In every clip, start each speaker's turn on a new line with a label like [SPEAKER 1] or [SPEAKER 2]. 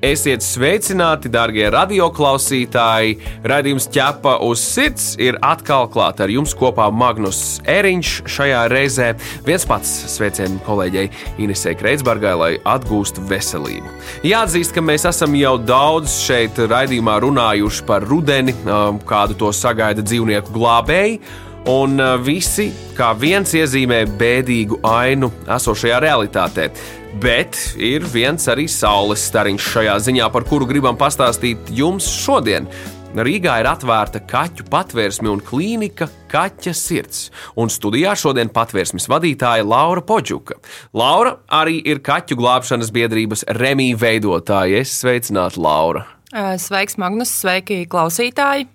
[SPEAKER 1] Esiet sveicināti, darbie radioklausītāji! Radījums ķepa uz sirds ir atkal klāts ar jums kopā Magnus Eriņš. Šajā reizē viens pats sveicienu kolēģei Inesē Kreitsbargai, lai atgūstu veselību. Jāatzīst, ka mēs esam jau daudz šeit raidījumā runājuši par rudeni, um, kādu to sagaida dzīvnieku glābēji. Un uh, visi kā viens iezīmē bēdīgu ainu esošajā realitātē. Bet ir viens arī saules stariņš šajā ziņā, par kuru gribam pastāstīt jums šodien. Rīgā ir atvērta kaķu patvērsme un klīnika Kaķa sirds. Un studijā šodien patvērsmes vadītāja Laura Podžuka. Laura arī ir kaķu glābšanas biedrības Remija veidotāja. Es sveicinātu Laura.
[SPEAKER 2] Sveiks, Magnus, sveiki, klausītāji!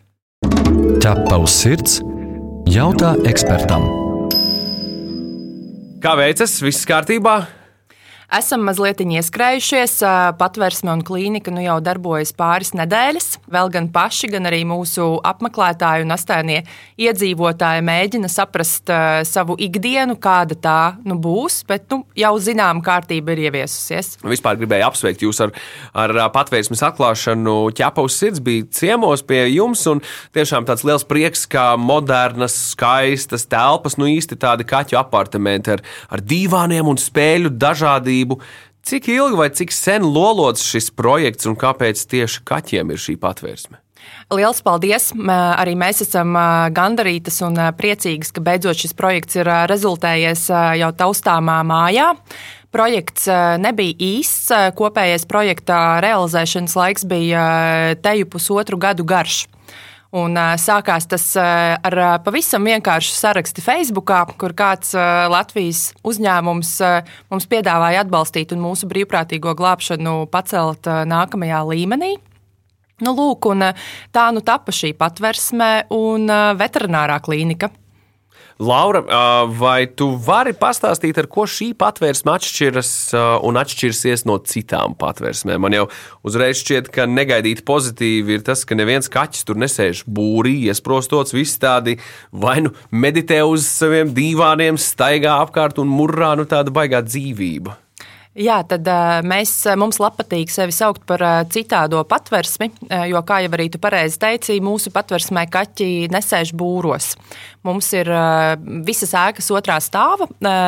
[SPEAKER 3] Ķepa uz sirds jautā ekspertam.
[SPEAKER 1] Kā veicas? Viss kārtībā?
[SPEAKER 2] Esam mazliet ieskrējušies. Patvērsme un klīnika nu jau darbojas pāris nedēļas. Vēl gan paši, gan arī mūsu apmeklētāji un astēnie iedzīvotāji mēģina saprast savu ikdienu, kāda tā nu, būs. Bet nu, jau zinām, kārtība ir ieviesusies.
[SPEAKER 1] Vispār gribēju apsveikt jūs ar, ar patvērsmes atklāšanu. ķepa uz sirds bija ciemos pie jums. Tiešām tāds liels prieks, ka modernas, skaistas telpas, nu īsti tādi kaķu apartamenti ar, ar divāniem un spēļu dažādiem atbildību. Cik ilgi vai cik sen lolots šis projekts un kāpēc tieši kaķiem ir šī patvērsme?
[SPEAKER 2] Lielas paldies! Arī mēs esam gandarītas un priecīgas, ka beidzot šis projekts ir rezultējies jau taustāmā mājā. Projekts nebija īsts. Kopējais projekta realizēšanas laiks bija teju pusotru gadu garš. Un, sākās tas ar pavisam vienkāršu sarakstu Facebook, kur kāds Latvijas uzņēmums mums piedāvāja atbalstīt un mūsu brīvprātīgo glābšanu pacelt nākamajā līmenī. Nu, lūk, tā nu tapa šī patversme un veterinārā klīnika.
[SPEAKER 1] Laura, vai tu vari pastāstīt, ar ko šī patvērsme atšķiras un atšķirsies no citām patvērsmēm? Man jau uzreiz šķiet, ka negaidīti pozitīvi ir tas, ka neviens kaķis tur nesēž būrī, iesprostots, viss tādi vai nu meditē uz saviem dīvāniem, staigā apkārt un murrā nu tāda baigā dzīvība.
[SPEAKER 2] Jā, tad mēs, mums patīk sevi saukt par citādo patversmi, jo, kā jau arī tu pareizi teici, mūsu patversmē kaķi nesēž būros. Mums ir visas ēkas otrā stāva.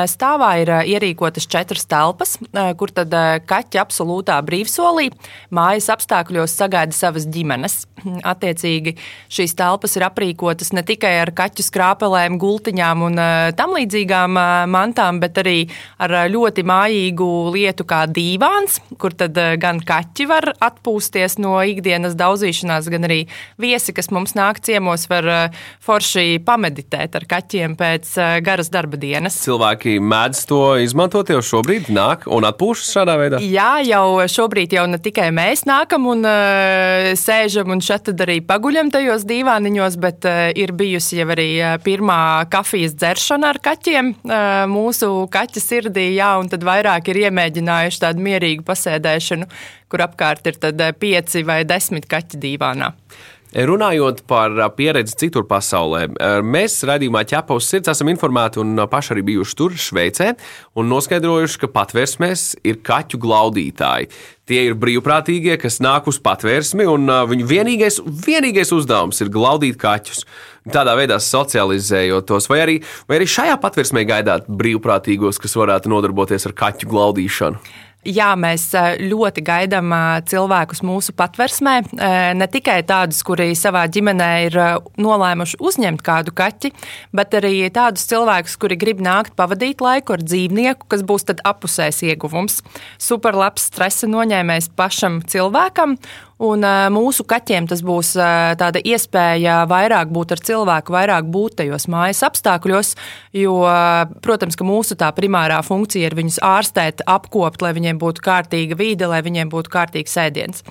[SPEAKER 2] Stāvā ir ierīkotas četras telpas, kur tad kaķi absolūtā brīvsolī mājas apstākļos sagaida savas ģimenes. Attiecīgi šīs telpas ir aprīkotas ne tikai ar kaķu skrāpelēm, gultiņām un tam līdzīgām mantām, bet arī ar ļoti mājīgu lietu kā dīvāns, kur tad gan kaķi var atpūsties no ikdienas daudzīšanās, gan arī viesi, kas mums nāk ciemos, var forši pameditēt meditēt ar kaķiem pēc eh, garas darba dienas.
[SPEAKER 1] Cilvēki mēdz to izmantot jau šobrīd, nāk un atpūšas šādā veidā?
[SPEAKER 2] Jā, jau šobrīd jau ne tikai mēs nākam un uh, sēžam un šeit arī paguļam tajos dīvāniņos, bet uh, ir bijusi jau arī pirmā kafijas dzeršana ar kaķiem uh, mūsu kaķa sirdī, jā, un tad vairāk ir iemēģinājuši tādu mierīgu pasēdēšanu, kur apkārt ir tad pieci vai desmit kaķi dīvānā.
[SPEAKER 1] Runājot par pieredzi citur pasaulē, mēs raidījumā ķepa uz sirds esam informēti un paši arī bijuši tur, Šveicē, un noskaidrojuši, ka patvērsmēs ir kaķu glaudītāji. Tie ir brīvprātīgie, kas nāk uz patvērsmi, un viņu vienīgais, vienīgais uzdevums ir glaudīt kaķus. Tādā veidā socializējot tos, vai arī, vai arī šajā patvērsmē gaidāt brīvprātīgos, kas varētu nodarboties ar kaķu glaudīšanu.
[SPEAKER 2] Jā, mēs ļoti gaidām cilvēkus mūsu patversmē. Ne tikai tādus, kuri savā ģimenē ir nolēmuši uzņemt kādu kaķi, bet arī tādus cilvēkus, kuri grib nākt pavadīt laiku ar dzīvnieku, kas būs apusējs ieguvums. Superlabs stresa noņēmējs pašam cilvēkam Un mūsu kaķiem tas būs tāda iespēja vairāk būt ar cilvēku, vairāk būt tajos mājas apstākļos, jo, protams, ka mūsu tā primārā funkcija ir viņus ārstēt, apkopt, lai viņiem būtu kārtīga vide, lai viņiem būtu kārtīgs ēdiens.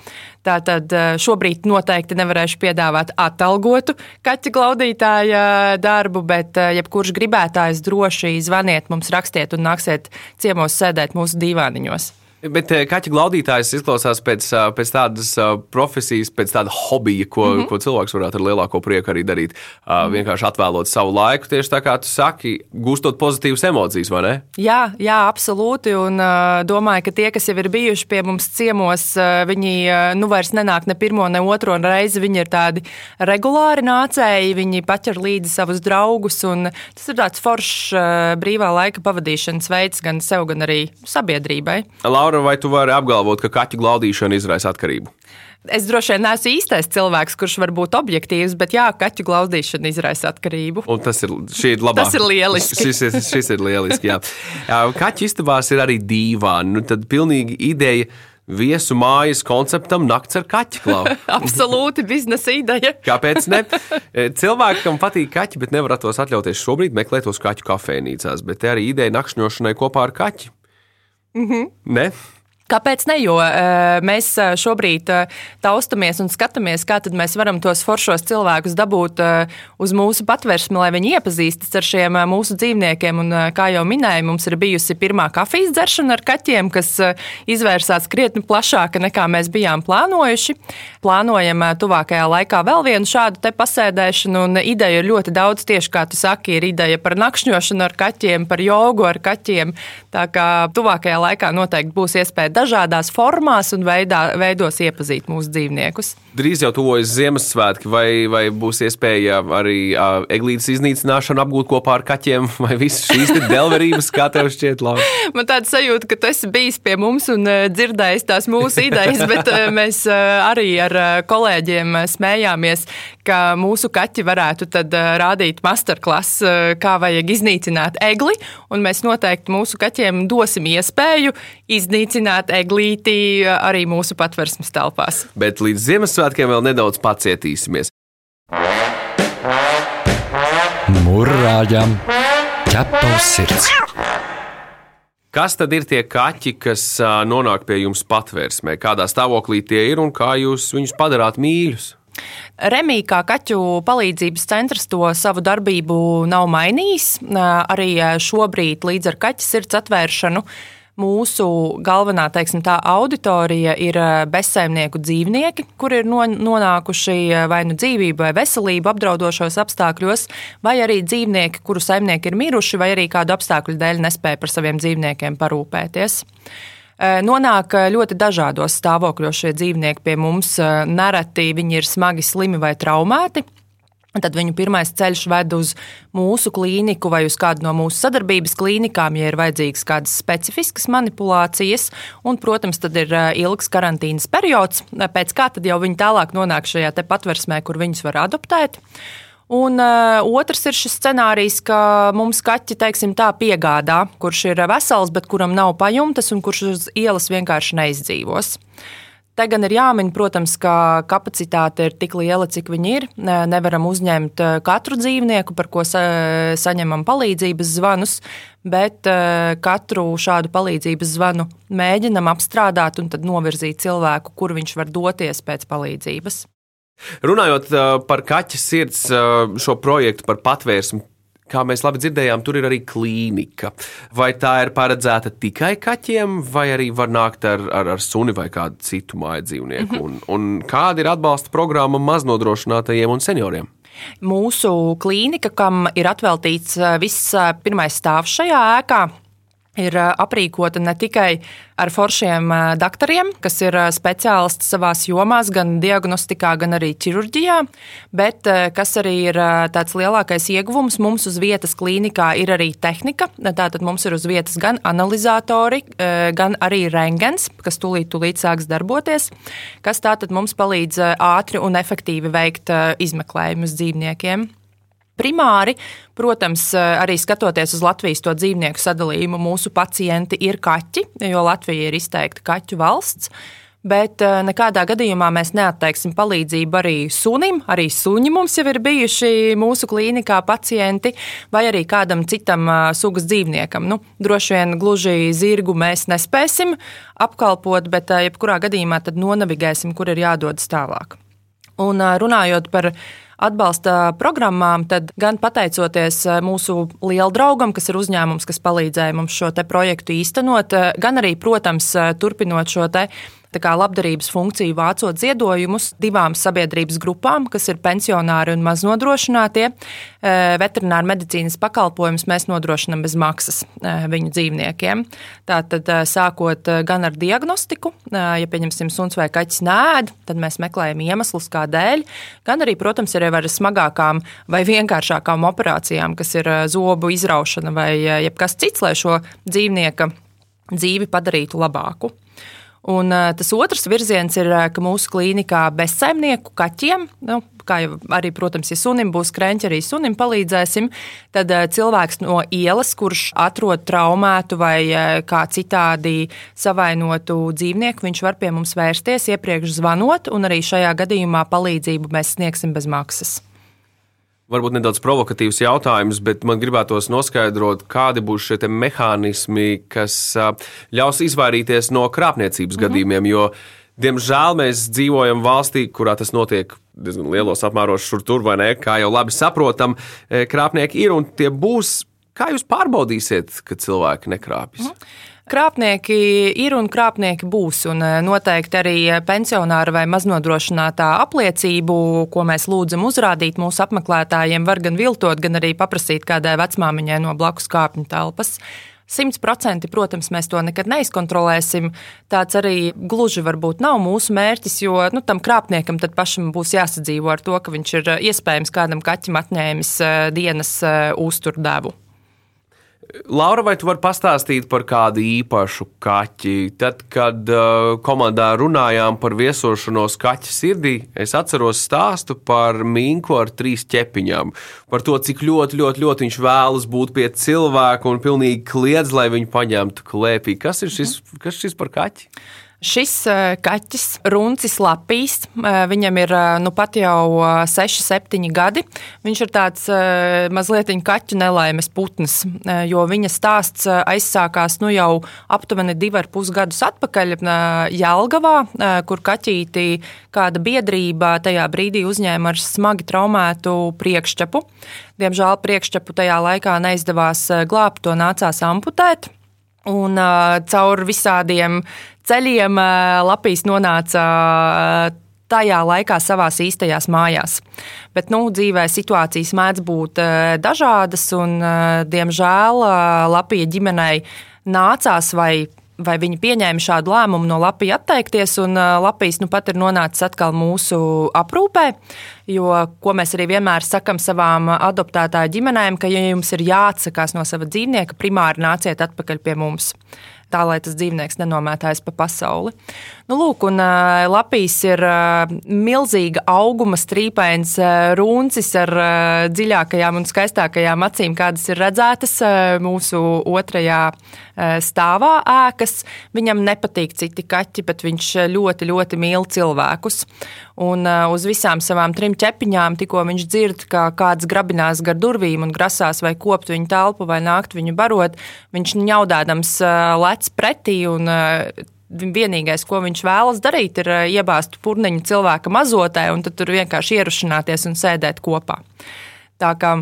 [SPEAKER 2] Tātad šobrīd noteikti nevarēšu piedāvāt atalgotu kaķa glaudītāja darbu, bet jebkurš gribētājs droši zvaniet mums, rakstiet un nāksiet ciemos sēdēt mūsu dīvāniņos.
[SPEAKER 1] Bet eh, kaķa glaudītājs izklausās pēc, eh, pēc tādas eh, profesijas, pēc tāda hobija, ko, mm -hmm. ko cilvēks varētu ar lielāko prieku arī darīt. Mm -hmm. Vienkārši atvēlot savu laiku, tieši tā kā tu saki, gūstot pozitīvas emocijas, vai ne?
[SPEAKER 2] Jā, jā absolūti. Un domāju, ka tie, kas jau ir bijuši pie mums ciemos, viņi nu vairs nenāk ne pirmo, ne otro reizi. Viņi ir tādi regulāri nācēji, viņi paķer līdzi savus draugus. Tas ir tāds foršs brīvā laika pavadīšanas veids gan sev, gan arī sabiedrībai.
[SPEAKER 1] Laura, Laura, vai tu vari apgalvot, ka kaķu glaudīšana izraisa atkarību?
[SPEAKER 2] Es droši vien neesmu īstais cilvēks, kurš var būt objektīvs, bet jā, kaķu glaudīšana izraisa atkarību.
[SPEAKER 1] Un tas ir, ir labāk.
[SPEAKER 2] Tas ir lieliski.
[SPEAKER 1] Šis, ir, šis ir lieliski. Jā. Kaķu istabās ir arī dīvāni. Nu, tad pilnīgi ideja viesu mājas konceptam nakts ar kaķu klauvu.
[SPEAKER 2] Absolūti biznesa ideja.
[SPEAKER 1] Kāpēc ne? Cilvēkam patīk kaķi, bet nevar tos atļauties šobrīd meklēt tos kaķu kafejnīcās. Bet te arī ideja nakšņošanai kopā ar kaķi.
[SPEAKER 2] Mhm.
[SPEAKER 1] Ne?
[SPEAKER 2] Kāpēc ne? Jo mēs šobrīd taustamies un skatāmies, kā mēs varam tos foršos cilvēkus dabūt uz mūsu patvērsmi, lai viņi iepazīstas ar šiem mūsu dzīvniekiem. Un, kā jau minēju, mums ir bijusi pirmā kafijas dzeršana ar kaķiem, kas izvērsās krietni plašāka nekā mēs bijām plānojuši. Plānojam tuvākajā laikā vēl vienu šādu pasēdēšanu, un ideja ir ļoti daudz, tieši kā tu saki, ir ideja par nakšņošanu ar kaķiem, par jogu ar kaķiem. Tā kā tuvākajā laikā noteikti būs iespēja dažādās formās un veidā, veidos iepazīt mūsu dzīvniekus.
[SPEAKER 1] Drīz jau tuvojas Ziemassvētki, vai, vai būs iespēja arī uh, eglītes iznīcināšanu apgūt kopā ar kaķiem, vai visas šīs delverības, kā tev šķiet, Laura?
[SPEAKER 2] Man tāda sajūta, ka tu esi bijis pie mums un dzirdējis tās mūsu idejas, bet mēs arī ar kolēģiem smējāmies, ka mūsu kaķi varētu tad rādīt masterclass, kā vajag iznīcināt egli, un mēs noteikti mūsu kaķiem dosim iespēju iznīcināt eglīti arī mūsu patversmes telpās.
[SPEAKER 1] Bet līdz Ziemassvētkiem vēl nedaudz pacietīsimies.
[SPEAKER 3] Mūrāģam, ķepa uz sirds!
[SPEAKER 1] Kas tad ir tie kaķi, kas nonāk pie jums patvērsmē? Kādā stāvoklī tie ir un kā jūs viņus padarāt mīļus?
[SPEAKER 2] Remī kā kaķu palīdzības centrs to savu darbību nav mainījis. Arī šobrīd līdz ar kaķa sirds atvēršanu Mūsu galvenā teiksim, tā, auditorija ir eh, bezsaimnieku dzīvnieki, kuri ir nonākuši eh, vai nu dzīvību vai veselību apdraudošos apstākļos, vai arī dzīvnieki, kuru saimnieki ir miruši, vai arī kādu apstākļu dēļ nespēja par saviem dzīvniekiem parūpēties. Eh, nonāk ļoti dažādos stāvokļos šie dzīvnieki pie mums. Nereti viņi ir smagi slimi vai traumēti. Tad viņu pirmais ceļš ved uz mūsu klīniku vai uz kādu no mūsu sadarbības klīnikām, ja ir vajadzīgas kādas specifiskas manipulācijas. Un, protams, tad ir eh, ilgs karantīnas periods, pēc kā tad jau viņi tālāk nonāk šajā patversmē, kur viņus var adoptēt. Un uh, otrs ir šis scenārijs, ka mums kaķi, teiksim, tā piegādā, kurš ir vesels, bet kuram nav pajumtes un kurš uz ielas vienkārši neizdzīvos. Te gan ir jāmin, protams, ka kapacitāte ir tik liela, cik viņi ir. Nevaram uzņemt eh, katru dzīvnieku, par ko sa saņemam palīdzības zvanus, bet eh, katru šādu palīdzības zvanu mēģinam apstrādāt un tad novirzīt cilvēku, kur viņš var doties pēc palīdzības.
[SPEAKER 1] Runājot eh, par kaķa sirds šo projektu par patvērsmu, Kā mēs labi dzirdējām, tur ir arī klīnika. Vai tā ir paredzēta tikai kaķiem, vai arī var nākt ar, ar, ar suni vai kādu citu māju dzīvnieku? Mm -hmm. un, un kāda ir atbalsta programma maznodrošinātajiem un senioriem?
[SPEAKER 2] Mūsu klīnika, kam ir atveltīts eh, viss eh, pirmais stāvs šajā ēkā, ir aprīkota ne tikai ar foršiem doktoriem, kas ir speciālisti savā jomā, gan diagnostikā, gan arī ķirurģijā, bet kas arī ir tāds lielākais ieguvums mums uz vietas klīnikā, ir arī tehnika. Tātad mums ir uz vietas gan analizatori, gan arī rengens, kas tūlīt, tūlīt sāks darboties, kas tātad mums palīdz ātri un efektīvi veikt izmeklējumus dzīvniekiem. Primāri, protams, arī skatoties uz Latvijas to dzīvnieku sadalījumu, mūsu pacienti ir kaķi, jo Latvija ir izteikti kaķu valsts. Bet eh, nekādā gadījumā mēs neatteiksim palīdzību arī sunim. Arī suņi mums jau ir bijuši mūsu klīnikā pacienti, vai arī kādam citam eh, sugas dzīvniekam. Nu, droši vien gluži zirgu mēs nespēsim apkalpot, bet eh, jebkurā gadījumā tad nonavigēsim, kur ir jādodas tālāk. Un runājot par atbalsta programmām, tad gan pateicoties mūsu lielu draugam, kas ir uzņēmums, kas palīdzēja mums šo projektu īstenot, gan arī, protams, turpinot šo labdarības funkciju vācot ziedojumus divām sabiedrības grupām, kas ir pensionāri un maznodrošinātie. E, Veterināra medicīnas pakalpojumus mēs nodrošinām bez maksas e, viņu dzīvniekiem. Tātad, e, sākot gan ar diagnostiku, ja pieņemsim suns vai kaķis nēd, tad mēs meklējam iemeslus, kādēļ, gan arī, protams, ir ar smagākām vai vienkāršākām operācijām, kas ir zobu izraušana vai jebkas cits, lai šo dzīvnieka dzīvi padarītu labāku. Un tas otrs virziens ir, ka mūsu klīnikā bezsaimnieku kaķiem, nu, kā jau arī, protams, ja sunim būs krēķi, arī sunim palīdzēsim, tad cilvēks no ielas, kurš atrod traumētu vai kā citādi savainotu dzīvnieku, viņš var pie mums vērsties, iepriekš zvanot, un arī šajā gadījumā palīdzību mēs sniegsim bez maksas
[SPEAKER 1] varbūt nedaudz provokatīvs jautājums, bet man gribētos noskaidrot, kādi būs šie mehānismi, kas ļaus izvairīties no krāpniecības mm -hmm. gadījumiem. Jo, diemžēl mēs dzīvojam valstī, kurā tas notiek diezgan lielos apmēros, šur tur vai nē, kā jau labi saprotam, krāpnieki ir un tie būs. Kā jūs pārbaudīsiet, ka cilvēki nekrāpjas? Mm -hmm.
[SPEAKER 2] Krāpnieki ir un krāpnieki būs. Un eh, noteikti arī pensionāra vai maznodrošinātā apliecību, ko mēs lūdzam uzrādīt mūsu apmeklētājiem, var gan viltot, gan arī paprasīt kādai vecmāmiņai no blakus kāpņu telpas. 100%, protams, mēs to nekad neizkontrolēsim. Tāds arī gluži varbūt nav mūsu mērķis, jo nu, tam krāpniekam pašam būs jāsadzīvo ar to, ka viņš ir eh, iespējams kādam kaķim atņēmis eh, dienas uzturdevu.
[SPEAKER 1] Laura, vai tu vari pastāstīt par kādu īpašu kaķi? Tad, kad uh, komandā runājām par viesošanos kaķa sirdī, es atceros stāstu par minku ar trīs ķepiņām. Par to, cik ļoti, ļoti, ļoti viņš vēlas būt pie cilvēka un pilnīgi kliedz, lai viņu paņemtu klēpī. Kas ir šis, kas šis par kaķi?
[SPEAKER 2] Šis eh, kaķis, runcis lapīs, eh, viņam ir eh, nu pat jau 6, 7 gadi. Viņš ir tāds mazliet kaķu nelaimes putns, jo viņa stāsts aizsākās nu jau aptuveni 2,5 gadus atpakaļ Jelgavā, kur kaķītī kāda biedrība tajā brīdī uzņēma ar smagi traumētu priekšķepu. Diemžēl priekšķepu tajā laikā neizdevās glābt, to nācās amputēt. Un uh, caur visādiem ceļiem Lapijas nonāca tajā laikā savā īstajās mājās. Bet nu, dzīvē situācijas mēdz būt dažādas, un, diemžēl, Lapija ģimenei nācās vai vai viņi pieņēma šādu lēmumu no Latvijas atteikties, un Latvijas nu pat ir nonācis atkal mūsu aprūpē. Jo, ko mēs arī vienmēr sakam savām adoptētāju ģimenēm, ka, ja jums ir jāatsakās no sava dzīvnieka, primāri nāciet atpakaļ pie mums tā lai tas dzīvnieks nenomētājas pa pasauli. Nu, lūk, un Lapijas ir milzīga auguma strīpains runcis ar dziļākajām un skaistākajām acīm, kādas ir redzētas mūsu otrajā stāvā ēkas. Viņam nepatīk citi kaķi, bet viņš ļoti, ļoti mīl cilvēkus. Un uz visām savām trim ķepiņām, tikko viņš dzird, ka kāds grabinās gar durvīm un grasās vai kopt viņu telpu vai nākt viņu barot, viņš ņaudādams uh, lec pretī un uh, vienīgais, ko viņš vēlas darīt, ir eh, iebāzt purniņu cilvēka mazotē un tur vienkārši ierušināties un sēdēt kopā. Tā kā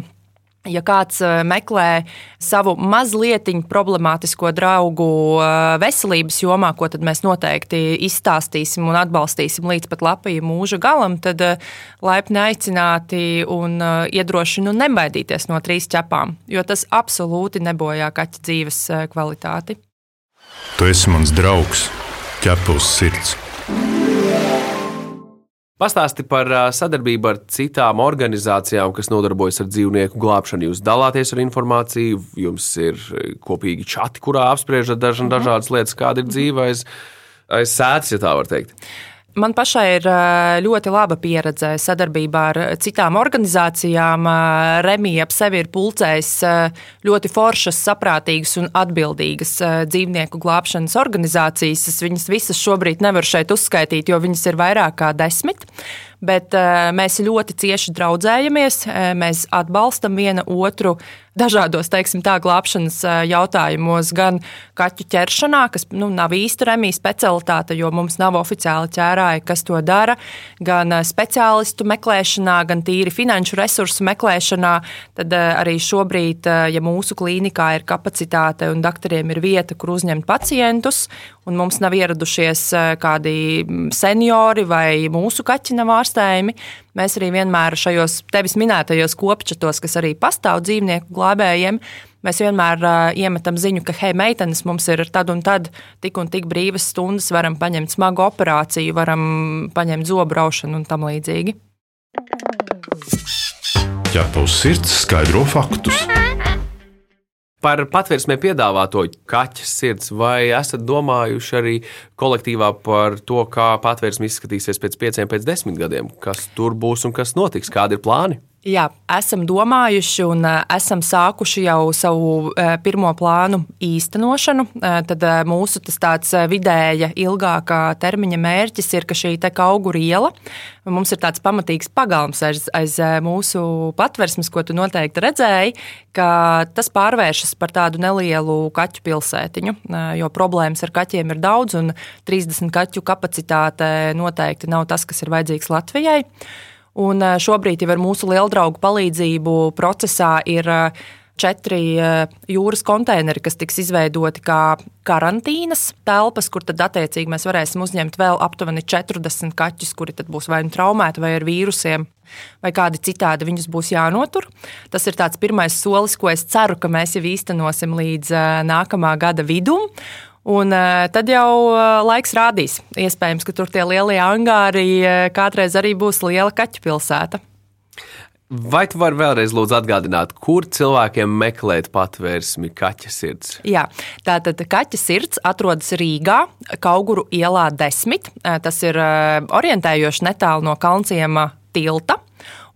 [SPEAKER 2] Ja kāds eh, meklē savu mazliet problemātisko draugu eh, veselības jomā, ko tad mēs noteikti izstāstīsim un atbalstīsim līdz pat Latvijas mūža galam, tad laipni aicināti un iedrošinu nebaidīties no trīs ķepām, jo tas absolūti nebojā kaķa dzīves kvalitāti.
[SPEAKER 4] Tu esi mans draugs, ķepus sirds.
[SPEAKER 1] Pastāsti par sadarbību ar citām organizācijām, kas nodarbojas ar dzīvnieku glābšanu. Jūs dalāties ar informāciju, jums ir kopīgi čati, kurā apspriežat dažna, dažādas lietas, kāda ir dzīve aiz, aiz sēdes, ja tā var teikt.
[SPEAKER 2] Man pašai ir ļoti laba pieredze sadarbībā ar citām organizācijām. Remija ap sevi ir pulcējis ļoti foršas, saprātīgas un atbildīgas dzīvnieku glābšanas organizācijas. Es viņas visas šobrīd nevaru šeit uzskaitīt, jo viņas ir vairāk kā desmit bet mēs ļoti cieši draudzējamies. Mēs atbalstam viena otru dažādos, teiksim, tā glābšanas jautājumos, gan kaķu ķeršanā, kas nu, nav īsta remija specialitāte, jo mums nav oficiāli ķērāji, kas to dara, gan speciālistu meklēšanā, gan tīri finanšu resursu meklēšanā. Tad arī šobrīd, ja mūsu klīnikā ir kapacitāte un doktoriem ir vieta, kur uzņemt pacientus, un mums nav ieradušies kādi seniori vai mūsu kaķi nav ārstējami, Mēs arī vienmēr šajos tevis minētajos kopčatos, kas arī pastāv dzīvnieku glābējiem, mēs vienmēr uh, iemetam ziņu, ka, hei, meitenes, mums ir tad un tad tik un tik brīvas stundas, varam paņemt smagu operāciju, varam paņemt zobraušanu un tam līdzīgi.
[SPEAKER 4] Ķepa uz sirds skaidro faktus
[SPEAKER 1] par patvērsmē piedāvāto kaķa sirds, vai esat domājuši arī kolektīvā par to, kā patvērsme izskatīsies pēc pieciem, pēc desmit gadiem? Kas tur būs un kas notiks? Kādi ir plāni?
[SPEAKER 2] Jā, esam domājuši un e, esam sākuši jau savu e, pirmo plānu īstenošanu. E, tad mūsu tāds vidēja, ilgākā termiņa mērķis ir, ka šī augu iela mums ir tāds pamatīgs pagalms aiz, aiz mūsu patversmes, ko tu noteikti redzēji, ka tas pārvēršas par tādu nelielu kaķu pilsētiņu. Jo problēmas ar kaķiem ir daudz, un 30 kaķu kapacitāte noteikti nav tas, kas ir vajadzīgs Latvijai. Un eh, šobrīd jau ar mūsu lielu draugu palīdzību procesā ir eh, četri eh, jūras konteineri, kas tiks izveidoti kā karantīnas telpas, kur tad attiecīgi mēs varēsim uzņemt vēl aptuveni 40 kaķus, kuri tad būs vai nu traumēti vai ar vīrusiem. Vai kādi citādi viņus būs jānotur. Tas ir tāds pirmais solis, ko es ceru, ka mēs jau īstenosim līdz nākamā gada vidum. Un uh, tad jau uh, laiks rādīs. Iespējams, ka tur tie lielie angāri uh, kādreiz arī būs liela kaķu pilsēta.
[SPEAKER 1] Vai tu vari vēlreiz lūdzu atgādināt, kur cilvēkiem meklēt patvērsmi kaķa sirds?
[SPEAKER 2] Jā, tātad kaķa sirds atrodas Rīgā, Kauguru ielā 10. Tas ir orientējoši netālu no Kalnciema tilta.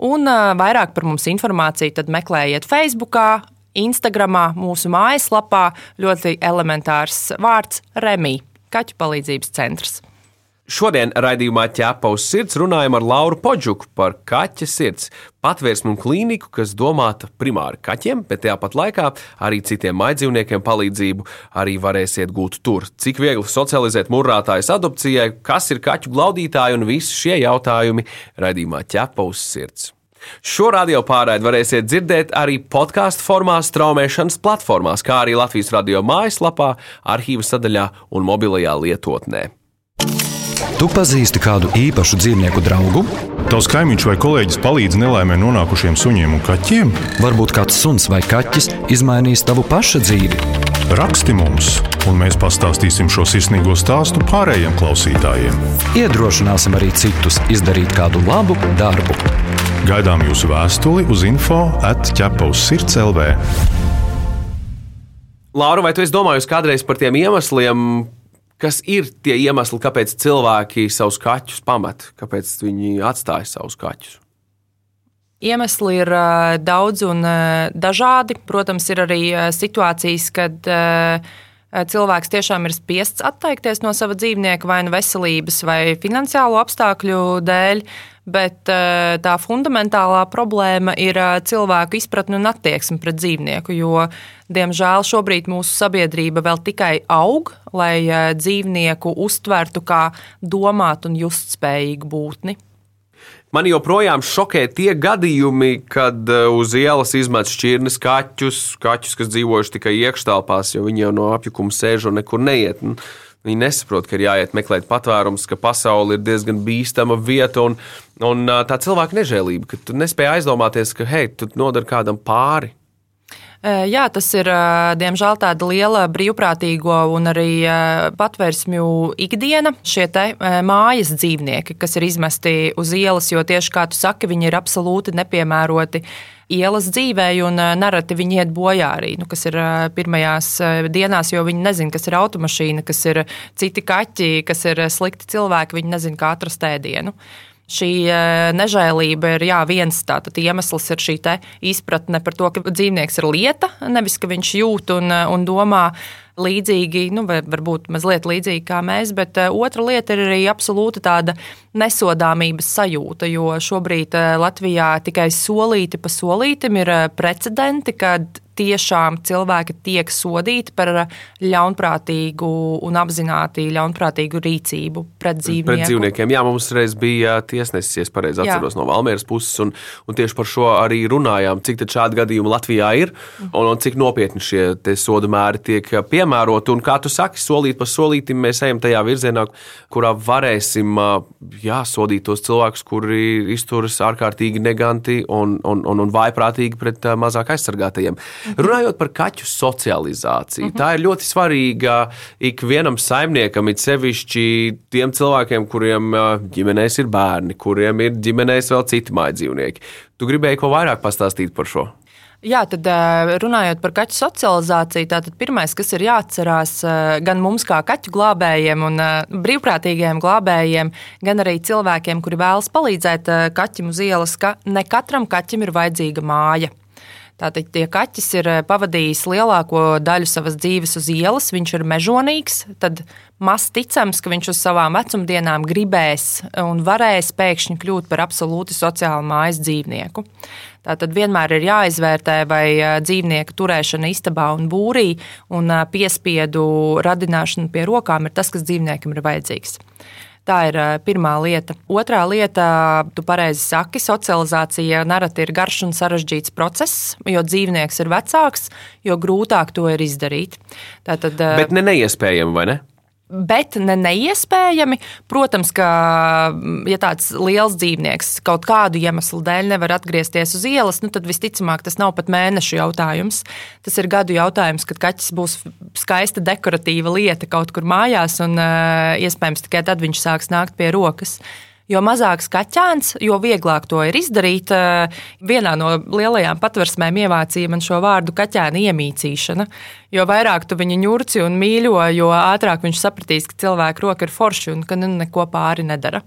[SPEAKER 2] Un vairāk par mums informāciju meklējiet Facebook, Instagramā, mūsu mājaslapā ļoti elementārs vārds Remī, Kaķu palīdzības centrs.
[SPEAKER 1] Šodien raidījumā ķēpa uz sirds runājam ar Lauru Podžuku par kaķa sirds patvērsmu klīniku, kas domāta primāri kaķiem, bet tāpat laikā arī citiem maidzīvniekiem palīdzību arī varēsiet gūt tur. Cik viegli socializēt mūrātājus adopcijai, kas ir kaķu glaudītāji un visi šie jautājumi raidījumā ķēpa uz sirds. Šo radio pārraidi varēsiet dzirdēt arī podkāstu formā, straumēšanas platformās, kā arī Latvijas radio mājaslapā, arhīva sadaļā un mobilajā lietotnē.
[SPEAKER 3] Tu pazīsti kādu īpašu dzīvnieku draugu?
[SPEAKER 4] Tavs kaimiņš vai kolēģis palīdz nelaimē nonākušiem suņiem un kaķiem?
[SPEAKER 3] Varbūt kāds suns vai kaķis izmainīs tavu pašu dzīvi.
[SPEAKER 4] Raksti mums, un mēs pastāstīsim šo sirsnīgo stāstu pārējiem klausītājiem.
[SPEAKER 3] Iedrošināsim arī citus izdarīt kādu labu darbu.
[SPEAKER 4] Gaidām jūsu vēstuli uz info atķepa uz sirds LV.
[SPEAKER 1] Laura, vai tu esi domājusi kādreiz par tiem iemesliem, kas ir tie iemesli, kāpēc cilvēki savus kaķus pamet, kāpēc viņi atstāja savus kaķus?
[SPEAKER 2] Iemesli ir daudz un dažādi. Protams, ir arī situācijas, kad uh, cilvēks tiešām ir spiests atteikties no sava dzīvnieka vai nu veselības vai finansiālo apstākļu dēļ. Bet eh, tā fundamentālā problēma ir eh, cilvēku izpratne un attieksme pret dzīvnieku. Jo, diemžēl, šobrīd mūsu sabiedrība vēl tikai aug, lai eh, dzīvnieku uztvertu kā domāt un just spējīgu būtni.
[SPEAKER 1] Man joprojām šokē tie gadījumi, kad uz ielas izmet šķirnes kaķus, kaķus, kas dzīvojuši tikai iekštelpās, jo viņi jau no apjukuma sēž un nekur neiet. Un Viņi nesaprot, ka ir jāiet meklēt patvērums, ka pasaule ir diezgan bīstama vieta un, un tā cilvēka nežēlība, ka tu nespēji aizdomāties, ka hei, tu nodari kādam pāri.
[SPEAKER 2] Jā, tas ir diemžēl tāda liela brīvprātīgo un arī patvērsmju ikdiena. Šie mājas dzīvnieki, kas ir izmesti uz ielas, jo tieši kā tu saki, viņi ir absolūti nepiemēroti ielas dzīvē, un nereti viņi iet bojā arī, nu, kas ir pirmajās dienās, jo viņi nezina, kas ir automašīna, kas ir citi kaķi, kas ir slikti cilvēki, viņi nezina, kā atrast ēdienu. Šī nežēlība ir jā, viens tātad, iemesls, ir šī izpratne par to, ka dzīvnieks ir lieta, nevis ka viņš jūt un, un domā līdzīgi, nu, varbūt mazliet līdzīgi kā mēs, bet otra lieta ir arī absolūta tāda nesodāmības sajūta, jo šobrīd Latvijā tikai solīti pa solītim ir precedenti, kad tiešām cilvēki tiek sodīti par ļaunprātīgu un apzināti ļaunprātīgu rīcību pret dzīvniekiem.
[SPEAKER 1] Pret dzīvniekiem. Jā, mums reiz bija tiesnesis, ja pareizi atceros, no Valmieras puses, un, un tieši par šo arī runājām, cik šādi gadījumi Latvijā ir un, un cik nopietni šie sodu mēri tiek piemēroti. Un, kā tu saki, solīt pa solītim mēs ejam tajā virzienā, kurā varēsim jā, sodīt tos cilvēkus, kuri izturas ārkārtīgi neganti un, un, un, un vaiprātīgi pret mazāk aizsargātajiem. Runājot par kaķu socializāciju, mhm. tā ir ļoti svarīga ikvienam saimniekam, it sevišķi tiem cilvēkiem, kuriem ģimenēs ir bērni, kuriem ir ģimenēs vēl citi mājdzīvnieki. Tu gribēji ko vairāk pastāstīt par šo?
[SPEAKER 2] Jā, tad runājot par kaķu socializāciju, tad pirmais, kas ir jāatcerās gan mums, kā kaķu glābējiem un brīvprātīgiem glābējiem, gan arī cilvēkiem, kuri vēlas palīdzēt kaķim uz ielas, ka ne katram kaķim ir vajadzīga māja. Tātad, ja kaķis ir eh, pavadījis lielāko daļu savas dzīves uz ielas, viņš ir mežonīgs, tad maz ticams, ka viņš uz savām vecumdienām gribēs un varēs pēkšņi kļūt par absolūti sociālu mājas dzīvnieku. Tātad vienmēr ir jāizvērtē, vai eh, dzīvnieka turēšana istabā un būrī un eh, piespiedu radināšana pie rokām ir tas, kas dzīvniekam ir vajadzīgs. Tā ir pirmā lieta. Otrā lieta, tu pareizi saki, socializācija nereti ir garš un sarežģīts process, jo dzīvnieks ir vecāks, jo grūtāk to ir izdarīt.
[SPEAKER 1] Tātad, Bet ne neiespējami, vai ne?
[SPEAKER 2] Bet ne neiespējami. Protams, ka ja tāds liels dzīvnieks kaut kādu iemeslu dēļ nevar atgriezties uz ielas, nu, tad visticamāk tas nav pat mēnešu jautājums. Tas ir gadu jautājums, kad kaķis būs skaista dekoratīva lieta kaut kur mājās, un iespējams tikai tad viņš sāks nākt pie rokas. Jo mazāks kaķēns, jo vieglāk to ir izdarīt. Eh, vienā no lielajām patversmēm iemācīja man šo vārdu kaķēna iemīcīšana. Jo vairāk tu viņu ņurci un mīļo, jo ātrāk viņš sapratīs, ka cilvēka roka ir forša un ka nu neko pāri nedara.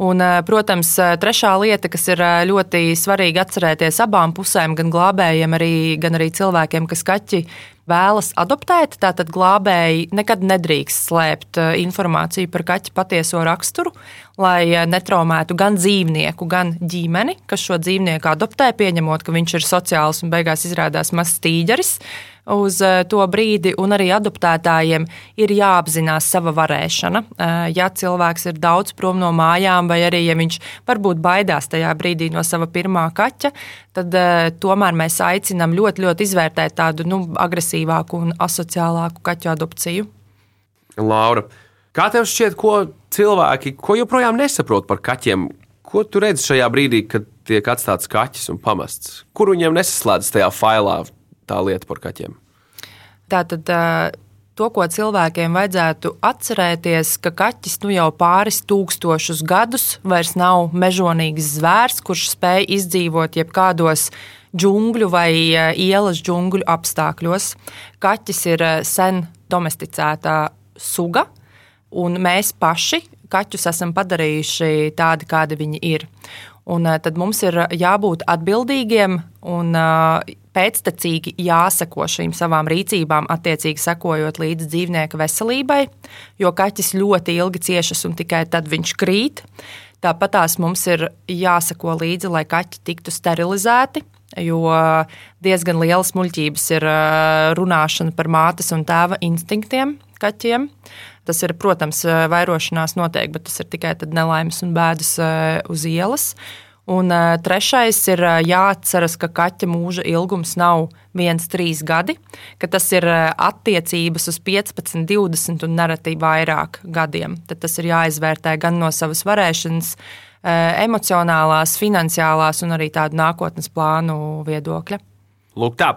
[SPEAKER 2] Un, eh, protams, eh, trešā lieta, kas ir ļoti svarīga atcerēties abām pusēm, gan glābējiem, arī, gan arī cilvēkiem, kas kaķi vēlas adoptēt, tātad glābēji nekad nedrīkst slēpt eh, informāciju par kaķa patieso raksturu, lai eh, netraumētu gan dzīvnieku, gan ģimeni, kas šo dzīvnieku adoptē, pieņemot, ka viņš ir sociāls un beigās izrādās mazs tīģeris uz eh, to brīdi, un arī adoptētājiem ir jāapzinās sava varēšana. Ja cilvēks ir daudz prom no mājām, vai arī ja viņš varbūt baidās tajā brīdī no sava pirmā kaķa, tad tomēr mēs aicinām ļoti, ļoti izvērtēt tādu nu, agresīvāku un asociālāku kaķu adopciju.
[SPEAKER 1] Laura, kā tev šķiet, ko cilvēki ko joprojām nesaprot par kaķiem? Ko tu redzi šajā brīdī, kad tiek atstāts kaķis un pamests? Kur viņiem nesaslēdzas tajā failā tā lieta par kaķiem?
[SPEAKER 2] Tā tad. To, ko cilvēkiem vajadzētu atcerēties, ka kaķis nu jau pāris tūkstošus gadus vairs nav mežonīgs zvērs, kurš spēj izdzīvot jebkādos džungļu vai ielas džungļu apstākļos. Kaķis ir sen domesticēta suga, un mēs paši kaķus esam padarījuši tādi, kādi viņi ir. Un e, tad mums ir jābūt atbildīgiem un pēctecīgi jāseko šīm savām rīcībām, attiecīgi sekojot līdzi dzīvnieka veselībai, jo kaķis ļoti ilgi ciešas un tikai tad viņš krīt. Tāpat tās mums ir jāseko līdzi, lai kaķi tiktu sterilizēti, jo diezgan lielas muļķības ir runāšana par mātes un tēva instinktiem kaķiem. Tas ir, protams, vairošanās noteikti, bet tas ir tikai nelaimes un bēdas uz ielas. Un trešais ir jāatceras, ka kaķa mūža ilgums nav viens, trīs gadi, ka tas ir attiecības uz 15, 20 un nereti vairāk gadiem. Tad tas ir jāizvērtē gan no savas varēšanas, Eh, emocionālās, finansiālās un arī tādu nākotnes plānu viedokļa.
[SPEAKER 1] Lūk, tā.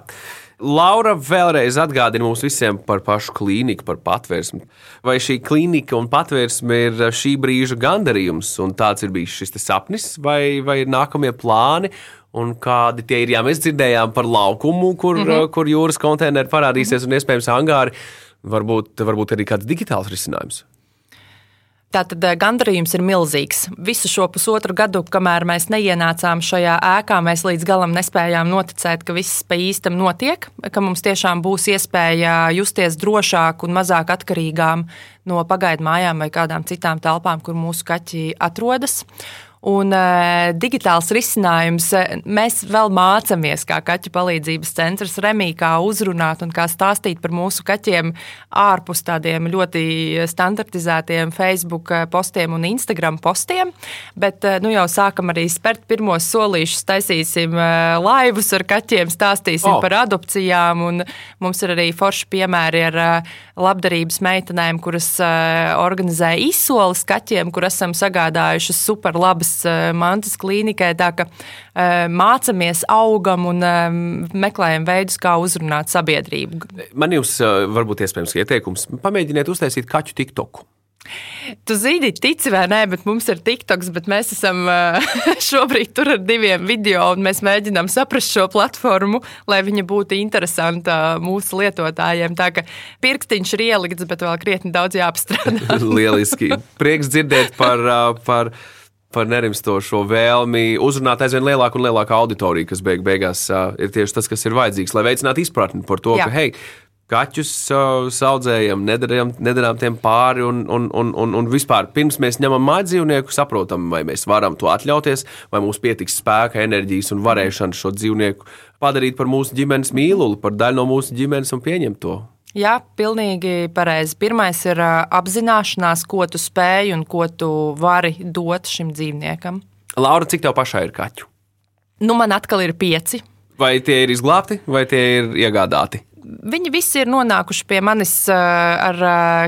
[SPEAKER 1] Laura vēlreiz atgādina mums visiem par pašu klīniku, par patvērsmi. Vai šī klīnika un patvērsme ir šī brīža gandarījums, un tāds ir bijis šis sapnis, vai, vai ir nākamie plāni? Un kādi tie ir? Jā, mēs dzirdējām par laukumu, kur, mm -hmm. kur jūras konteineri parādīsies, mm -hmm. un iespējams angāri. Varbūt, varbūt arī kāds digitāls risinājums.
[SPEAKER 2] Tātad eh, gandarījums ir milzīgs. Visu šo pusotru gadu, kamēr mēs neienācām šajā ēkā, mēs līdz galam nespējām noticēt, ka viss pa īstam notiek, ka mums tiešām būs iespēja justies drošāk un mazāk atkarīgām no pagaidu mājām vai kādām citām telpām, kur mūsu kaķi atrodas. Un uh, digitāls risinājums, e, mēs vēl mācāmies, kā kaķu palīdzības centrs Remī, kā uzrunāt un kā stāstīt par mūsu kaķiem ārpus tādiem ļoti standartizētiem Facebook e, postiem un Instagram postiem. Bet uh, nu jau sākam arī spērt pirmos solīšus, taisīsim uh, laivus ar kaķiem, stāstīsim oh. par adopcijām. Mums ir arī forši piemēri ar labdarības meitenēm, kuras organizē izsoles kaķiem, kur esam sagādājušas super labas mantas, eh, mantas klīnikai. Tā ka eh, mācāmies, augam un eh, meklējam veidus, kā uzrunāt sabiedrību.
[SPEAKER 1] Man jums varbūt iespējams ieteikums. Pamēģiniet uztaisīt kaķu TikToku.
[SPEAKER 2] Tu zini, tici vai nē, bet mums ir TikToks, bet mēs esam šobrīd tur ar diviem video, un mēs mēģinām saprast šo platformu, lai viņa būtu interesanta mūsu lietotājiem. Tā kā pirkstiņš ir ielikts, bet vēl krietni daudz jāapstrādā.
[SPEAKER 1] Lieliski. Prieks dzirdēt par. par par nerimstošo vēlmi uzrunāt aizvien lielāku un lielāku auditoriju, kas beig beigās uh, ir tieši tas, kas ir vajadzīgs, lai veicinātu izpratni par to, Jā. ka, hei, kaķus uh, audzējam, nedarām, nedarām tiem pāri, un, un, un, un, un vispār pirms mēs ņemam māju dzīvnieku, saprotam, vai mēs varam to atļauties, vai mums pietiks spēka, enerģijas un varēšanas šo dzīvnieku padarīt par mūsu ģimenes mīluli, par daļu no mūsu ģimenes un pieņemt to.
[SPEAKER 2] Jā, pilnīgi pareizi. Pirmais ir apzināšanās, ko tu spēj un ko tu vari dot šim dzīvniekam.
[SPEAKER 1] Laura, cik tev pašai ir kaķu?
[SPEAKER 2] Nu, man atkal ir pieci.
[SPEAKER 1] Vai tie ir izglābti, vai tie ir iegādāti?
[SPEAKER 2] Viņi visi ir nonākuši pie manis ar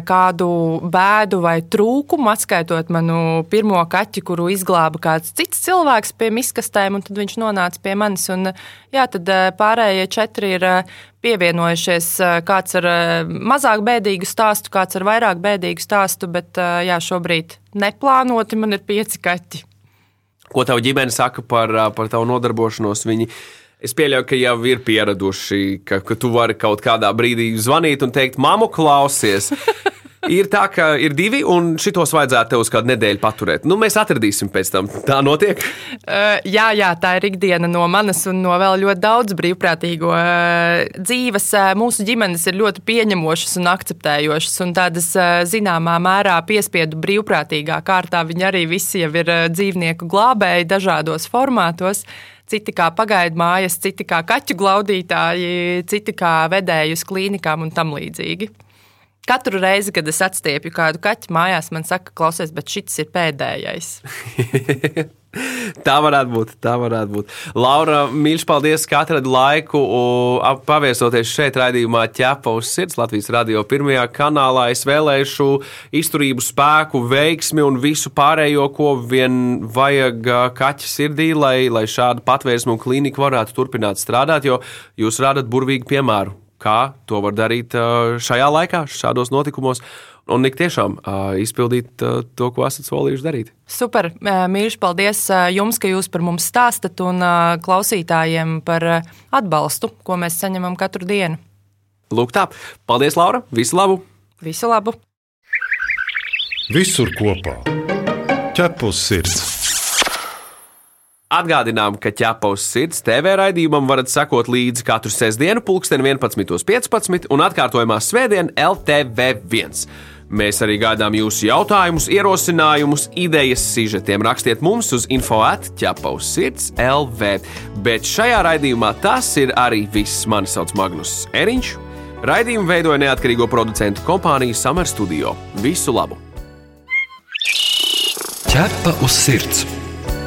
[SPEAKER 2] kādu bēdu vai trūkumu, atskaitot manu pirmo kaķi, kuru izglāba kāds cits cilvēks pie miskastēm, un tad viņš nonāca pie manis. Un, jā, tad pārējie četri ir pievienojušies. Kāds ar mazāk bēdīgu stāstu, kāds ar vairāk bēdīgu stāstu, bet jā, šobrīd neplānoti man ir pieci kaķi.
[SPEAKER 1] Ko tava ģimene saka par, par tavu nodarbošanos? Viņi Es pieļauju, ka jau ir pieraduši, ka, ka tu vari kaut kādā brīdī zvanīt un teikt, māmu, klausies. ir tā, ka ir divi, un šitos vajadzētu tev uz kādu nedēļu paturēt. Nu, mēs atradīsim pēc tam. Tā notiek.
[SPEAKER 2] Uh, jā, jā, tā ir ikdiena no manas un no vēl ļoti daudz brīvprātīgo uh, dzīves. Uh, mūsu ģimenes ir ļoti pieņemošas un akceptējošas, un tādas uh, zināmā mērā piespiedu brīvprātīgā kārtā viņi arī visi jau ir uh, dzīvnieku glābēji dažādos formātos citi kā pagaidu mājas, citi kā kaķu glaudītāji, citi kā vedēji uz klīnikām un tam līdzīgi. Katru reizi, kad es atstiepju kādu kaķu mājās, man saka, klausies, bet šis ir pēdējais.
[SPEAKER 1] tā varētu būt. Tā varētu būt. Laura, mīļš, paldies, ka atradi laiku paviesoties šeit, raidījumā ķepa uz sirds Latvijas radio pirmajā kanālā. Es vēlēšu izturību, spēku, veiksmi un visu pārējo, ko vien vajag kaķa sirdī, lai, lai šāda patvērsme un klīnika varētu turpināt strādāt, jo jūs rādat burvīgu piemēru kā to var darīt šajā laikā, šādos notikumos. Un tik tiešām uh, izpildīt uh, to, ko esat solījuši darīt.
[SPEAKER 2] Super, mīļš, paldies jums, ka jūs par mums stāstat un uh, klausītājiem par atbalstu, ko mēs saņemam katru dienu.
[SPEAKER 1] Lūk, tā. Paldies, Laura! Visu labu!
[SPEAKER 2] Visu labu!
[SPEAKER 4] Visur kopā - ķepus sirds!
[SPEAKER 1] Atgādinām, ka ķepa uz sirds TV raidījumam varat sekot līdzi katru sestdienu, pulksten 11.15 un atkārtojumā svētdien LTV1. Mēs arī gaidām jūsu jautājumus, ierosinājumus, idejas, sižetiem. Rakstiet mums uz info atķepa uz sirds LV. Bet šajā raidījumā tas ir arī viss. Mani sauc Magnus Eriņš. Raidījumu veidoja neatkarīgo producentu kompānija Summer Studio. Visu labu!
[SPEAKER 3] Ķepa uz sirds!